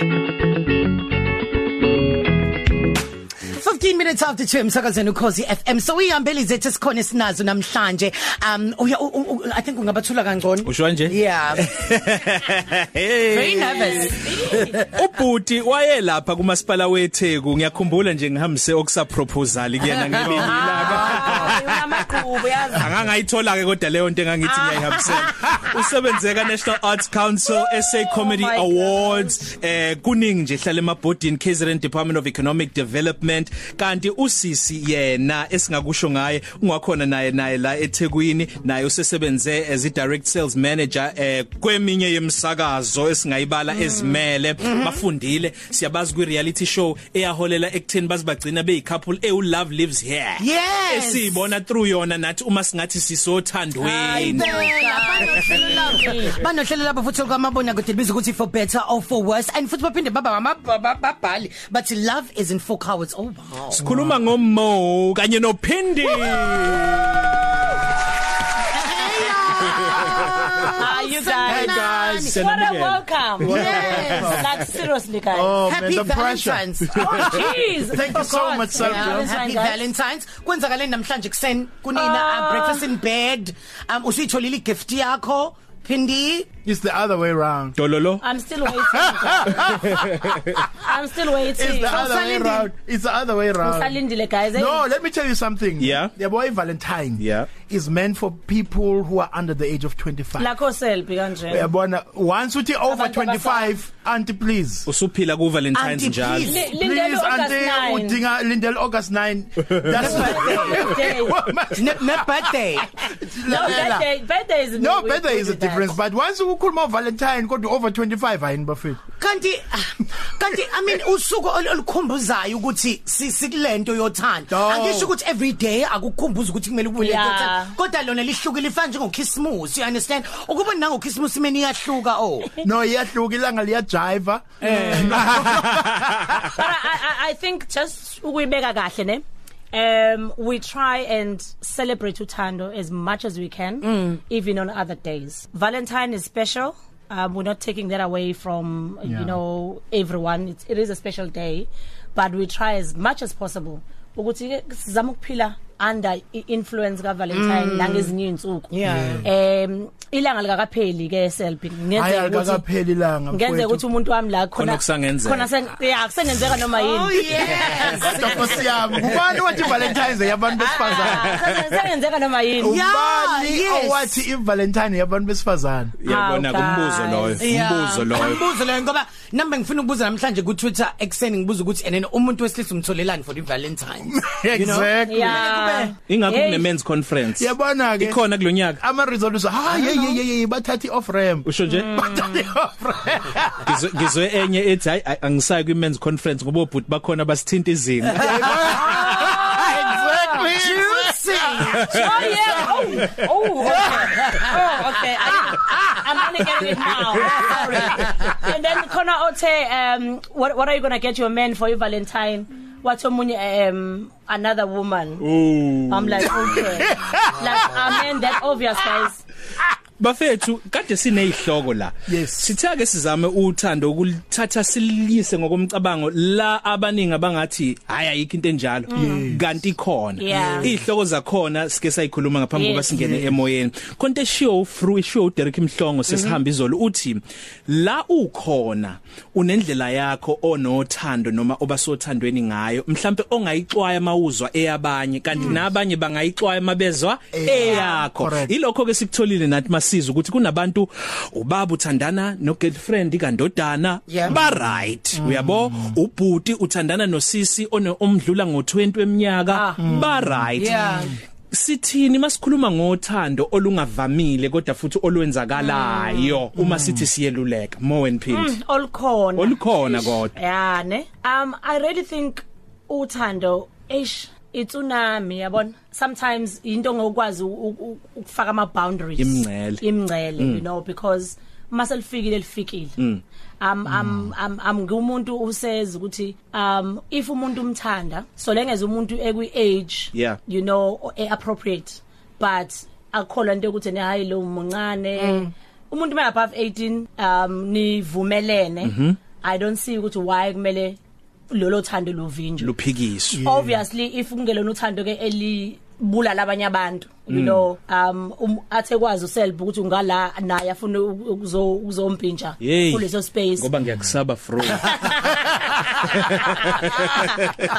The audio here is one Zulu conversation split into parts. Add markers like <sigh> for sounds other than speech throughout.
15 minutes after 2 emsakazweni ukhosi FM so uyihambeli zethu sikhona sinazo namhlanje. Um uya u- u- u- I think ungabathula kangcono. Usho nje? yeah. <laughs> Very nervous. <laughs> Ubhuti waye lapha kumasipala weTheku. Ngiyakhumbula nje ngihambise okusa proposal kuyena ngelinye ilanga <laughs> unamaqhubu yazi angangayithola ke kodwa leyo nto engangithi ngiyayihambisela. Usebenze ka National Arts Council SA Comedy Oh my Awards. eh kuningi nje hlala emabhodini KZN Department of Economic Development kanti usisi yena esingakusho ngaye ungakhona naye naye la eThekwini naye usesebenze as i direct sales manager eh kweminye yemsakazo esingayibala ezimele. Bafundile. Siyabazi kwi reality show eyaholela ekutheni bazibagcina beyi couple eh love lives here. Yes. esiyibona through yona nathi uma singathi sisothandweni. Banohlelo lapho. Futhi kwamabona kude libiza ukuthi for better or for worse. And futhi baphinde baba amababhali but love is in four cowards. Oh wow. Sikhuluma ngomo kanye nophindi Ah, you guys. Hey, guys. What a Sanibukela. welcome. Yes. Like seriously guys. Oh happy man, the pressure. valentines <laughs> Oh jeez. Thank you so much, sir. Yeah. happy guys. valentines kwenzakaleni namhlanje kuseni kunina Ah. uh, breakfast in bed um usuyitholile igift yakho phindi It's the other way around. dololo I'm still waiting. <laughs> I'm still It's waiting. the other way around. It's the other way around. Usalindile guys. eh? No, let me tell you something. Yeah. The boy Valentine Yeah. is meant for people who are under the age of 25. Lakho selfie kanje. Uyabona once uthi over Abantu 25 auntie please. usuphila ku Valentine's njalo please. Li- Please Lindele August auntie 9. udinga lindel August 9. <laughs> That's ne <laughs> birthday No, birthday, is No, birthday is a difference but once ukukhuluma Valentine kodwa over 25 ayini bafethu. kanti kanti i mean usuku ol- olukhumbuzayo ukuthi si- sikulento yothanda No. angisho ukuthi every day akukhumbuza ukuthi kumele kube lento Yeah. yothanda kodwa lona lihlukile ifana njengokhismus you understand ukuba nangokhismus imeni iyahluka oh <laughs> No, iyahluka ilanga liyajiva. <laughs> But I, I, I think just ukuyibeka kahle ne um we try and celebrate uthando as much as we can mm. even on other days valentine is special um we're not taking that away from yeah. You know everyone it's, it is a special day but we try as much as possible ukuthi sizama ukuphila under i- influence ka valentine mm. langezinye insuku Yeah. um ilanga likakapheli ke selfie Hayi ngenzeka ukuthi akakapheli ilanga. ngenzeka mfowethu. ukuthi umuntu wami la khona kusangenzeka. khona sen yeah kusengenzeka noma oh yini yes <laughs> Kodwa Nkosi yami, ubani wathi Valentine's Day yabantu besifazane? sengenzeka noma yini Yeah, Ubani yes. owathi iValentine yabantu besifazane? yabona Hawu, kumbuzo loyo guys. umbuzo loyo umbuzo loyo ngoba namba ngifuna ukubuza namhlanje ku Twitter ekseni ngibuza ukuthi then umuntu wesilisa umtholelani for <laughs> know? Exactly. ingakho kune men's conference. Yabona ke ikhona kulonyaka. Ama resolution ha ye ye ye bathathi off ramp. usho nje? <laughs> Bathathi off ramp. ngizwe enye ethi hayi ay- angisayi kwi men's conference ngoba obhuti bakhona basithinta izinga <laughs> oh yeah. Oh oh okay. Oh okay. I, I'm only getting it now. <laughs> Sorry. And then khona othe um what what are you going to get your man for your valentine? Wathi omunye um another woman? Ooh. I'm like okay. Like i mean that obvious guys. Bafethu kade sinezihloko la. Yes. sithake sizame uthando ukulithatha siliyise ngokomcabango la abaningi abangathi hayi ayikho into enjalo. Kanti khona. Izihloko zakhona sike sayikhuluma ngaphambi kokuba singene emoyeni. Konke show through show Derek Mhlongo sesihamba izolo uthi la ukhona unendlela yakho onothando noma obasothandweni ngayo mhlambe ongayixwaya mawuzwa eyabanye kanti nabanye bangayixwaya mabezwa eyakho. ilokho ke sikutholile nathi masiza ukuthi kunabantu ubaba uthandana no girlfriend kandodana Yeah. ba right uyabo? Ubhuti uthandana nosisi ono omdlula ngo20 weminyaka ba right. Yeah. sithini masikhuluma ngothando olungavamile kodwa futhi olwenzakalayo uma sithi siyeluleka? More and pint olukhona. Olukhona kodwa. Yeah ne? Um i really think uthando ish itsunami yabona? Sometimes into ngokwazi u- u- ukufaka ama boundaries. Imingcele. imngcele you know because maselifikile lifikile. Um am am am ngumuntu useza ukuthi um if umuntu umthanda so lengeze umuntu ekwi age Yeah. you know e appropriate but akukholwa into ukuthi ne hayi lo muncane. Umuntu ma above 18 um nivumelene. I don't see ukuthi why kumele lolo thando luvinjwe. Luphikiswa obviously if kungelona uthando ke eli bulala abanye abantu. You know um um, athe kwazi uselb ukuthi ungala naye afuna ukuzo uzompintsha Yey. kuleso space. Ngoba ngiyakusaba fro <laughs>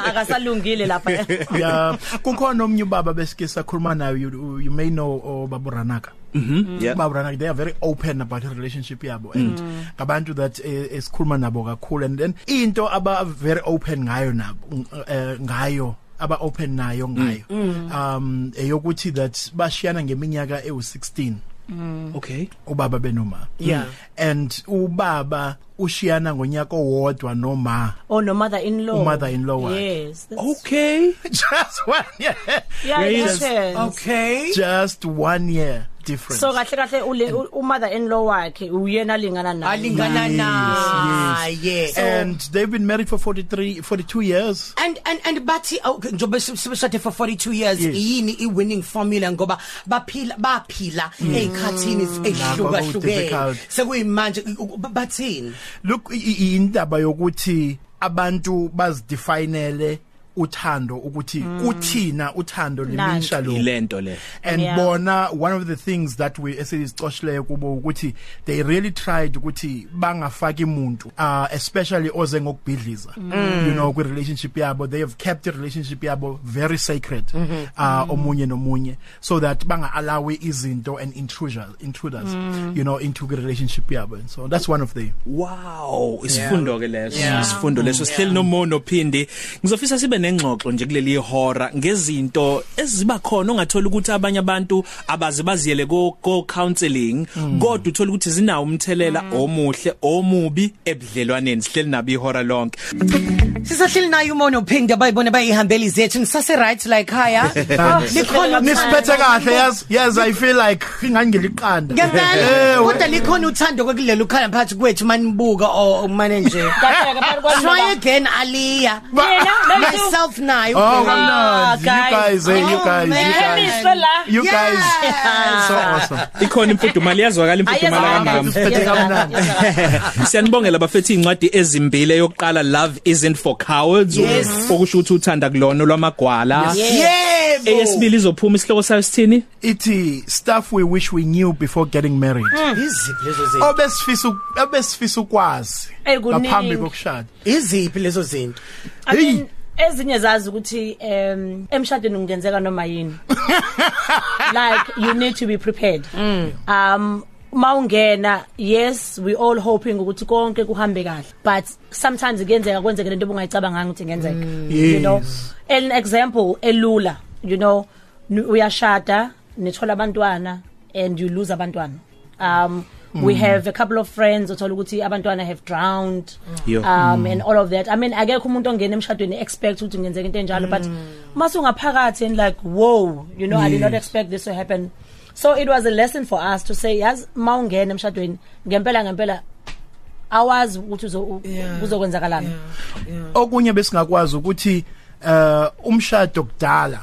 akasalungile lapha. Yeah kukhona omnye ubaba besike sakhuluma nayo you, you may know obaburanaka yeah. Barbara they are very open about the relationship yabo and ngabantu that eh, esikhuluma nabo kakhulu and then into aba very open ngayo nabo eh, ngayo aba open nayo ngayo. Um eyokuthi that bashiyana ngeminyaka ewu16 okay. Ubaba benoma. Yeah. and ubaba ushiyana ngonyaka owodwa noma oh no mother in law Umother in law wakhe. yes that's, okay. <laughs> Just one year. Yeah Yes. happens. okay. Just one year. Difference. So kahle kahle ule umother in law wakhe uyena lingana naye. Alingana na yes. And they've been married for 43 42 years. And and and bathi oh, njobe sibeshade for 42 years yini i winning formula? Ngoba baphila baphila ezikhathini ehluka hlukene difficult. sekuyimanje bathini? Look indaba yokuthi abantu bazidefinele uthando ukuthi kuthina uthando limisha lo. Ilento le. And Yeah. bona one of the things that we esizicoshileyo kubo ukuthi they really tried ukuthi bangafaki umuntu uh, especially oze ngokubhidliza you know kwi relationship yabo. They have kept the relationship yabo very sacred uh, omunye nomunye so that banga allow izinto and intruders intruders you know into the relationship yabo. And so that's one of the wow isifundo ke leso. Yeah. isifundo leso. Sihleli nomono phindi. Ngizofisa sibe nengxoxo nje kuleli hora ngezinto eziba khona ongathola ukuthi abanye abantu abaze baziyele ko ko counseling kodwa uthola ukuthi zinawo umthelela omuhle omubi ebudlelwaneni. Sihleli nabo ihora lonke. Sisahleli nayo umono phinde bayibona bayihambeli zethu. Nisase right like haya. <laughs> Likhona nisiphethe kahle yes yes i feel like ingangiliqanda ngempela kodwa likhona uthando kwekulela ukhala phakathi kwethu manibuka o umane nje. Kahle ke phakathi kwami try again aliya. Yena, let's do- myself nayo Oh, Ah, no, you guys, eh, you Oh, guys, you man. guys, Emiswe la. You guys, Yes. so awesome. ikhona imfudumalo yazwakala imfudumalo kangami Siphethe kamnandi. Siyanibongela bafethi incwadi ezimbili eyokuqala Love isn't for cowards. Yes. okusho ukuthi uthanda kulona lwamagwala. Yebo. Eyesibili izophuma isihloko sayo sithini? Ithi stuff we wish we knew before getting married. iziphi lezo zinto? Obesifisa uk- obesifisa ukwazi Eh, kuningi. ngaphambi kokushada. iziphi lezo zinto? I mean ezinye zazi ukuthi em emshadweni ungenzeka noma yini. <laughs> Like you need to be prepared. Um mawungena yes we all hoping ukuthi konke kuhambe kahle. But sometimes kuyenzeka kwenzeke lento obungayicabanga ukuthi ingenzeka. You know? Yes. an example elula you know nu- uyashada nithola abantwana and you lose abantwana. Um we have a couple of friends othola ukuthi abantwana have drowned Yo. um and all of that. I mean akekho umuntu ongena emshadweni expect ukuthi ngenzeka into enjalo but masungaphakathi and like whoa you know i did not expect this to happen. So it was a lesson for us to say yazi mawungena emshadweni ngempela ngempela awazi ukuthi uzo- Yeah. kuzokwenzakalana Okunye besingakwazi ukuthi uh umshado kudala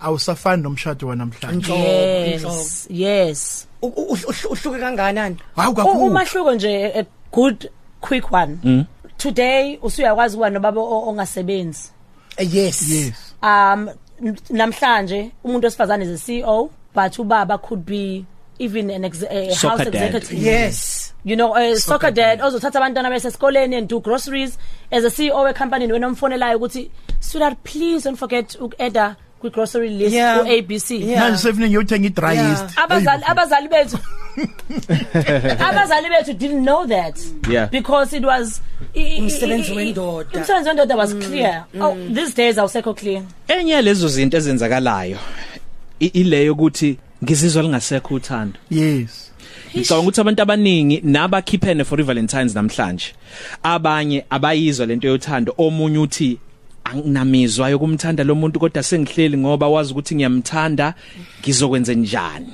awusafani nomshado wanamhlanje. yes yes. U- u- u- uhluke kanganani Hawu U- kakhulu. umahluko nje a good quick one. Today usuyakwazi kuba nobaba o- ongasebenzi? Yes. Yes. um n- namhlanje umuntu wesifazane is a CEO but ubaba could be even an ex a house Soccer dad. executive. Yes. You know a soccer dad. ozothatha abantwana bese esikoleni and do groceries. As a CEO we company wena umfonelayo ukuthi sweetheart please don't forget ukeda kwi grocery list Yeah. ku ABC Yeah. Manje sefuna ngiyothenga i-dry Yeah. yeast. abazali abazali bethu <laughs> abazali bethu didn't know that Yeah. because it was i- i- Umsebenzi i- i- wendoda. umsebenzi wendoda was clear oh these days awusekho clear enye lezo zinto ezenzakalayo i- ileyo ukuthi ngizizwa lingasekho uthando Yes. ngicabanga ukuthi abantu abaningi nabakhiphene for Valentines namhlanje abanye abayizwa lento yothando omunye uthi anginamizwa yokumthanda lo muntu kodwa sengihleli ngoba wazi ukuthi ngiyamthanda ngizokwenza njani.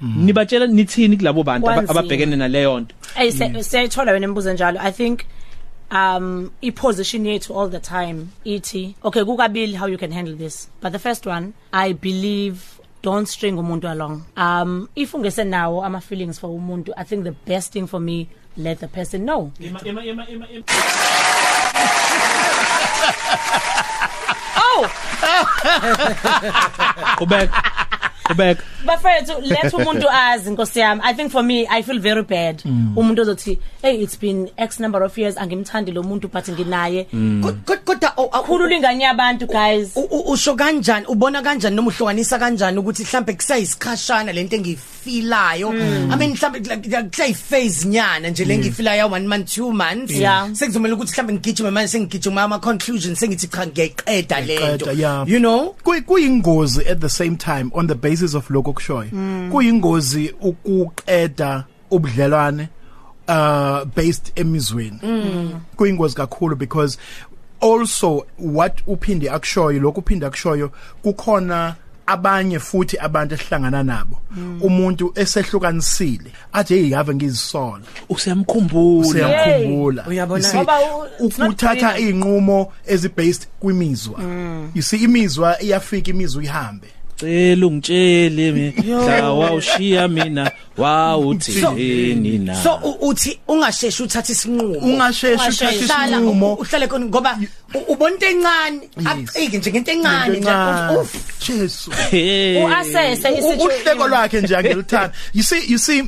Nibatshela nithini kulabo bantu aba- Kwanzima. ababhekene naleyo nto? Hey siyayithola wena imibuzo njalo. I think um i-position yethu all the time ithi okay kukabili how you can handle this. But the first one I believe don't string umuntu along. Um if ungese nawo ama feelings for umuntu I think the best thing for me let the person know. Ima ima ima ima ima- oh! Ubeka ubeka bafethu let umuntu azi nkosi yami. I think for me i feel very bad. Umuntu ozothi hey it's been x number of years angimthandi lo muntu but nginaye. Kod- kodwa o- o- khulula ingane yabantu guys. usho kanjani ubona kanjani noma uhlukanisa kanjani ukuthi mhlambe kusayisikhashana lento engiyifilayo i mean mhlambe kusayiphase nyana nje lengiyifilayo one month two months. Yeah. sekuzomela ukuthi mhlambe ngigijime manje sengigijima ama conclusions sengithi cha ngiyayiqeda lento you know? Kuyi- kuyingozi at the same time on the basis of lokho kushoyo kuyingozi ukuqeda ubudlelwane uh based emizweni. Kuyingozi kakhulu because also what uphinde akushoyo lokho uphinde akushoyo kukhona abanye futhi abantu esihlangana nabo. Umuntu esehlukanisile athi hey have ngizisola usiyamkhumbula. Siyakhumbula Uyabona? You see, Ngoba u- it's not ukuthatha real. inqumo ezibased kwimizwa. You see imizwa iyafika imizwa ihambe. Cela ungitshele mina. Wawushiya mina wawuthini na? So uthi ungasheshi uthatha isinqumo? Uthatha hlala isinqumo. Uhlale khona ngoba u- ubona into encane acike nje ngento encane uff Jesu. Hey. uassess U- uhleko lwakhe nje angelithanda you see you see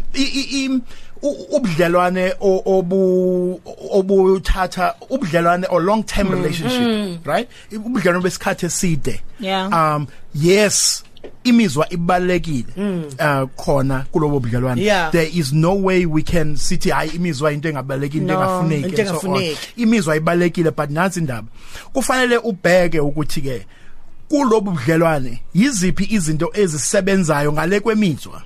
ubudlelwane o- obu obuthatha ubudlelwane or long term relationship right ubudlelwane besikhathi eside Yeah. um yes imizwa ibalekile uh khona kulobo budlelwane Yeah. there is no way we can sithi hayi imizwa into engabalekile into No, engafuneki into and so on. engafuneki. imizwa ibalekile but nansi indaba kufanele ubheke ukuthi ke kulobu budlelwane yiziphi izinto ezisebenzayo ngale kwemizwa?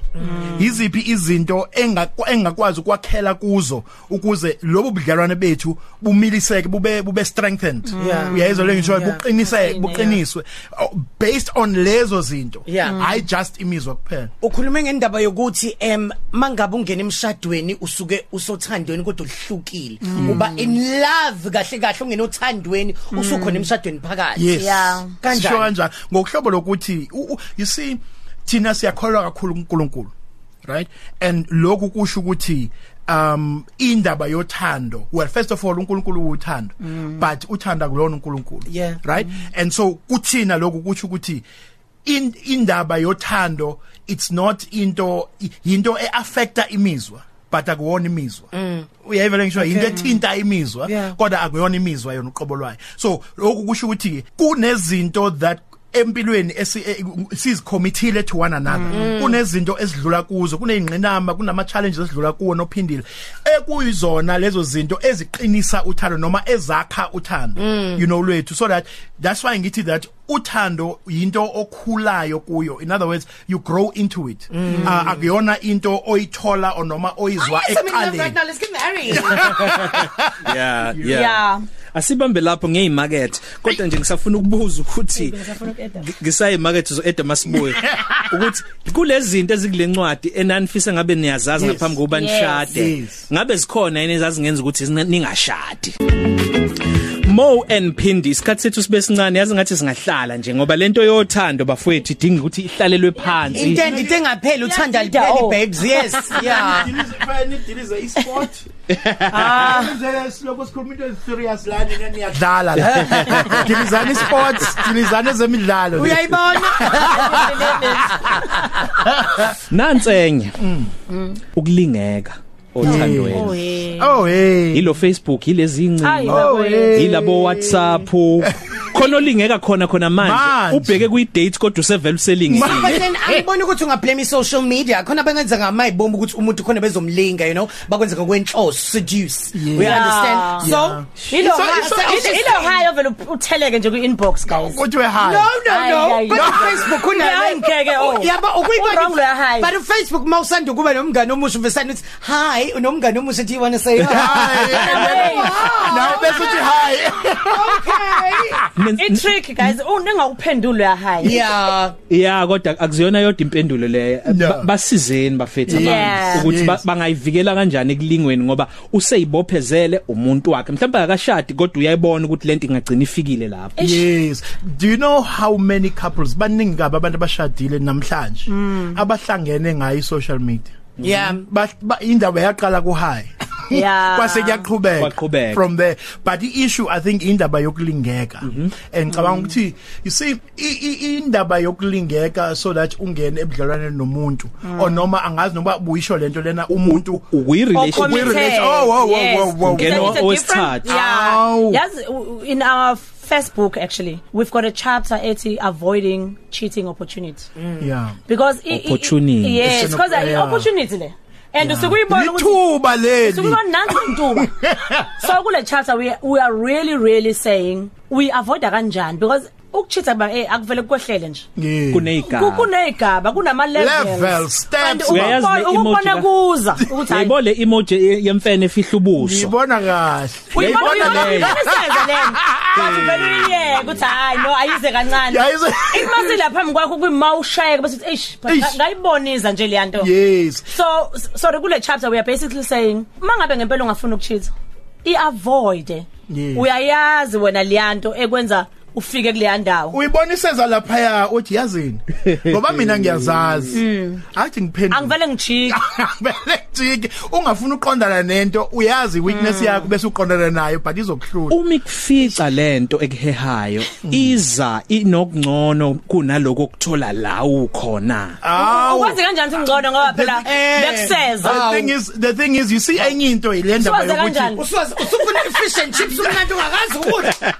Yiziphi izinto engakwa- engakwazi ukwakhela kuzo ukuze lobu budlelwane bethu bumiliseke bube bube strengthened? Yeah. uyayizwa le ngisho? Yeah. buqiniseke Buqine, buqiniswe. Oh, based on lezo zinto Yeah. i just imizwa kuphela. Ukhulume ngendaba yokuthi em mangabe ungena emshadweni usuke usothandweni kodwa uhlukile uba in love kahle kahle ungena othandweni usukhona emshadweni phakathi. Yes. Yeah. Kanjani? Sisho kanjani? Ngokuhlobo lokuthi u- u- you see thina siyakholwa kakhulu kuNkulunkulu right? And lokhu kusho ukuthi um indaba yothando well first of all uNkulunkulu uthando but uthanda kulona uNkulunkulu Yeah. right? And so kuthina lokhu kusho ukuthi in indaba yothando it's not into i- into eaffecta imizwa but akuwona imizwa. Uyayiva lengisho into ethinta imizwa Yeah. kodwa akuyona imizwa yona uqobo lwayo. So lokhu kusho ukuthi kunezinto that empilweni esi- eh, sizicommittee to one another. Kunezinto esidlula kuzo kuneyingqinamba kunama challenges esidlula kuwo nophindile. Ekuyizona lezo zinto eziqinisa uthando noma ezakha uthando you know lwethu. So that that's why ngithi that uthando yinto okhulayo kuyo. In other words you grow into it. Uh, akuyona into oyithola or noma oyizwa Yes, I'm in love right eqaleni now. Let's get married. <laughs> yeah Yeah. yeah. Asibambe lapho ngeyimarket kodwa nje ngisafuna ukubuza ukuthi ngisayimarket zo Eda Masibuye <laughs> ukuthi kulezi zinto ezikulencwadi enanifisa ngabe niyazazi ngaphambi kokuba nishade. Ngabe zikhona yini ezazingenza ukuthi ningashadi? Mo and Pindi isikhathi sethu sibe sincane yazi ngathi singahlala nje ngoba lento yothando bafowethu idinga ukuthi ihlalelwe phansi Intendo into engapheli uthanda Iyadida, lipheli oh. babes. Yes. <laughs> Yeah. nidilize isport ah siloko sikhuluma into serious la nina niyadlala la <laughs> dilizana isports dilizana ezemidlalo Uyayibona? nansenye ukulingeka Oh othandweni yeah. oh hey ilo Facebook yilezi Hayi, ingcingo babo, hey. yilabo WhatsApp <laughs> khona olingeka khona khona manje Manje. ubheke kwi date kodwa usevela uselingile But then angiboni ukuthi ungablame social media. Khona bengenza ngamayibomba ukuthi umuntu khona bezomlinga, you know, bakwenza ngokwenhloso seduce. We Yeah. understand. So, Ilo So- ha- so- so- so- ilo- ilo high ovela utheleke nje ku-inbox guys kuthiwe hi No, no, Hayi, no. hayi, But hayi. Facebook kuna Hayi, ngeke, oh. Yaba U-wrong loya, hayi. But Facebook mawusanda kuba nomngane omusha uvesana uthi hi unomngane omusha do you want to say hi? <laughs> nawe bese uthi hi Okay. <laughs> i-trick guys. Unengawuphenduli loya high Yeah. ya kodwa akuziyona yodwa impendulo leyo. No. Ba- basizeni bafethu Yeah. abantu ukuthi ba- Yes. bangayivikela kanjani ekulingweni ngoba useyibophezele umuntu wakhe. Mhlawumbe akashadi kodwa uyayibona ukuthi lento ingagcina ifikile lapho. Yes. Do you know how many couples baningi kabi abantu abashadile namhlanje abahlangene ngayo social media? Yeah. ba ba- indaba yaqala ku hi Yeah. <laughs> kwase kuyaqhubeka from there but the issue i think indaba yokulingeka and cabanga ukuthi you see indaba yokulingeka so that ungene ebudlelwaneni nomuntu or noma angazi noma buyisho lento lena umuntu ukuyi relation- oh, whoa, whoa, Yes. whoa, whoa. It's a- Ngeno it's a owesithathu. different- Yeah. Aw. Yes, w- in our Facebook actually, we've got a chapter ethi avoiding cheating opportunity. yeah Because Opportunity. Yes, because yeah. opportunity le. And usukuyibona ukuthi lithuba leli Sukubona nansi intuba. <laughs> So kule chapter we we are really really saying we avoid kanjani because ukuchitha ba eh akuvele kwehlele nje. Yeah. kuneyigaba kuneyigaba kunama levels Levels, steps. Uyayazi le emoji ukubona ka- kuza ukuthi hayi yayibole emoji ye- yemfene efihla ubuso ngiyibona kahle uyibona Uyayibona leyo. uyibona lena bathi vele yeah ukuthi hayi no ayize kancane Yayize- imasila phambi kwakho kwima ushayeka bese eish but Eish. ngayiboniza nje le nto yes so sorry kule chapter we are basically saying mangabe ngempela ungafuna ukucheat iavoid Yes. uyayazi wena liyanto ekwenza ufike kule ndawo. Uyibona iseza lapha uthi yazini? <laughs> Ngoba mina ngiyazazi. Athi ngiphendula angivele ngijika <laughs> Vele jike ungafuna uqondana nento uyazi weakness yakho bese uqondana nayo but izokuhlula. Uma ikufica lento ekuhehayo iza inokungcono kunaloko okuthola la ukhona. Awu. Ukwazi kanjani ukuthi ngcono ngoba phela Eh, bekuseza? the thing is the thing is you see enye into ile ndaba Siwaze yokuthi kanjani? Usuwazi usufuna fish and chips umnandi ungakazi ukudla. <laughs>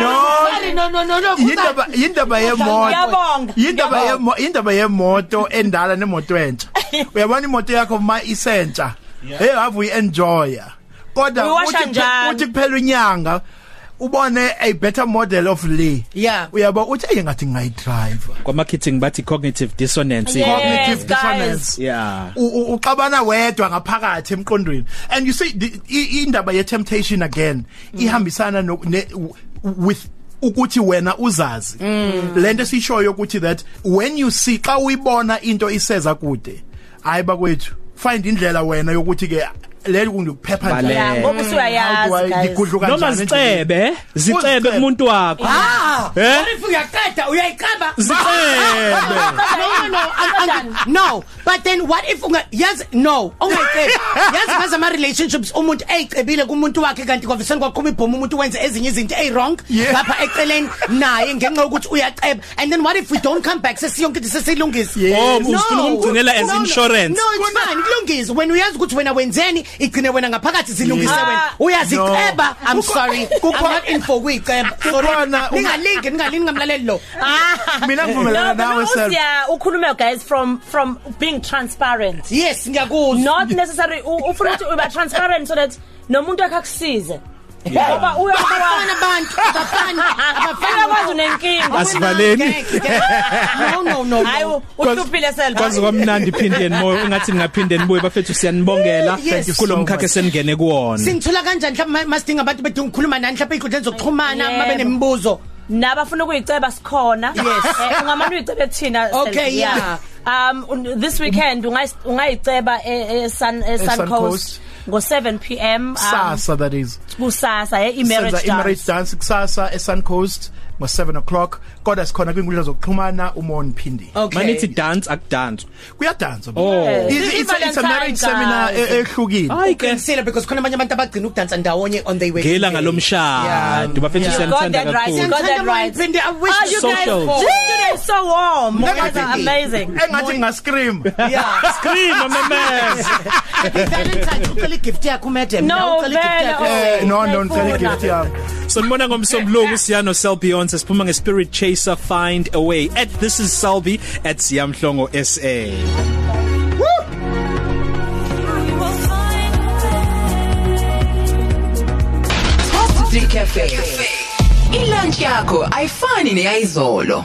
No. Sorry, no no no no. yindaba yindaba yemoto. Yindaba yemo yindaba yemoto endala nemoto entsha. <laughs> Uyabona imoto yakho ma isentsha hey have we enjoy kodwa uthi uthi kuphela unyanga ubone a better model of le Yeah. uyabo uthi engathi ngayidrive kwamakhithi bathi cognitive dissonance. Yes, cognitive guys. dissonance. Yeah. U- u- uxabana wedwa ngaphakathi emqondweni. And you see indaba ye temptation again ihambisana no ne- with ukuthi wena uzazi. Lento sishoyo ukuthi that when you see xa uyibona into iseza kude hayi bakwethu find indlela wena yokuthi ke leli kundiphepha Baleka. Yeah, ngoba usuyayazi guys ngigudluka noma zicebe zicebe Uzicebe. kumuntu wakho Ah, Eh? what if uyaqeda uyayiqaba? zicebe <laughs> No no no. I- I- No, but then what if unga yazi no, ungayiqedi. <laughs> Yazi ngaze ama relationships umuntu eyicebile kumuntu wakhe kanti kwaveseni kwaqhuma ibhomu umuntu wenze ezinye izinto ey wrong Yeah. lapha eceleni naye ngenxa yokuthi uyaceba. And then what if we don't come back sesiyonke into sesilungisa? Yes. Oh, ufuna ukumgcinela as No, no. insurance. No, it's fine. Kulungisa. When uyazi ukuthi wena wenzeni, igcine wena ngaphakathi zilungise Yeah. wena. Uyaziceba. I'm sorry. kukho- I'm not in for ukuyiceba. <laughs> Sorry. Ningalingi, ningalingi ngamlaleli lo. <laughs> mina ngivumelana No, nawe self usiya ukhuluma guys from from being transparent Yes, ngiyakuzwa. not necessary ufuna ukuthi ube transparent so that nomuntu akakusize ngoba uyakuwa abafana abantu abafana abafana uyakwazi unenkinga Asivaleni. Ngeke, ngeke. no no no hayi no. uhluphile self kwazi kwamnandi phinde moyo ngathi ningaphinde nibuye bafethu siyanibongela Yes. Thank you so kulomkhakha much. sengene kuwona singithola kanjani mhlawumbe masidinga abantu bedinga ukukhuluma nani mhlawumbe ey'nkundleni zokuxhumana Yebo. babe nemibuzo nabafuna ukuyiceba sikhona Yes. Eh, ungamane uyicebe kuthina Okay, Selfie, yeah. um un- this weekend ungay- ungayiceba e- e- Sun e- Sun Sun Coast ngo7 pm um, kusasa um, that is. kusasa eh, ye marriage dance. Kusasa e Suncoast ngo7 o'clock kodwa sikhona kwinkundla zokuxhumana uMon Phindi okay. manithi dance akudantswa kuyadantswa oh. it's, it's, it's a marriage seminar e, ehlukile. Uqinisile because khona abanye abantu abagcina ukudansa ndawonye on their way ngelanga lomshado bafethu siyanthanda kakhulu. got that right Phindi I wish oh, you social. guys today so warm. Amazing. Engathi nga <laughs> scream yeah scream mames ngicela <laughs> ucela igift yakho madam ucela igift yakho. Eh, no no ngicela igift yakho. So nibona ngomsombuluko siyano self beyond Beyonce siphuma nge Spirit Chaser Find a Way at this is Selby at Siyamhlongo SA Positive Cafe. Ilunch yakho ayifani neyizolo.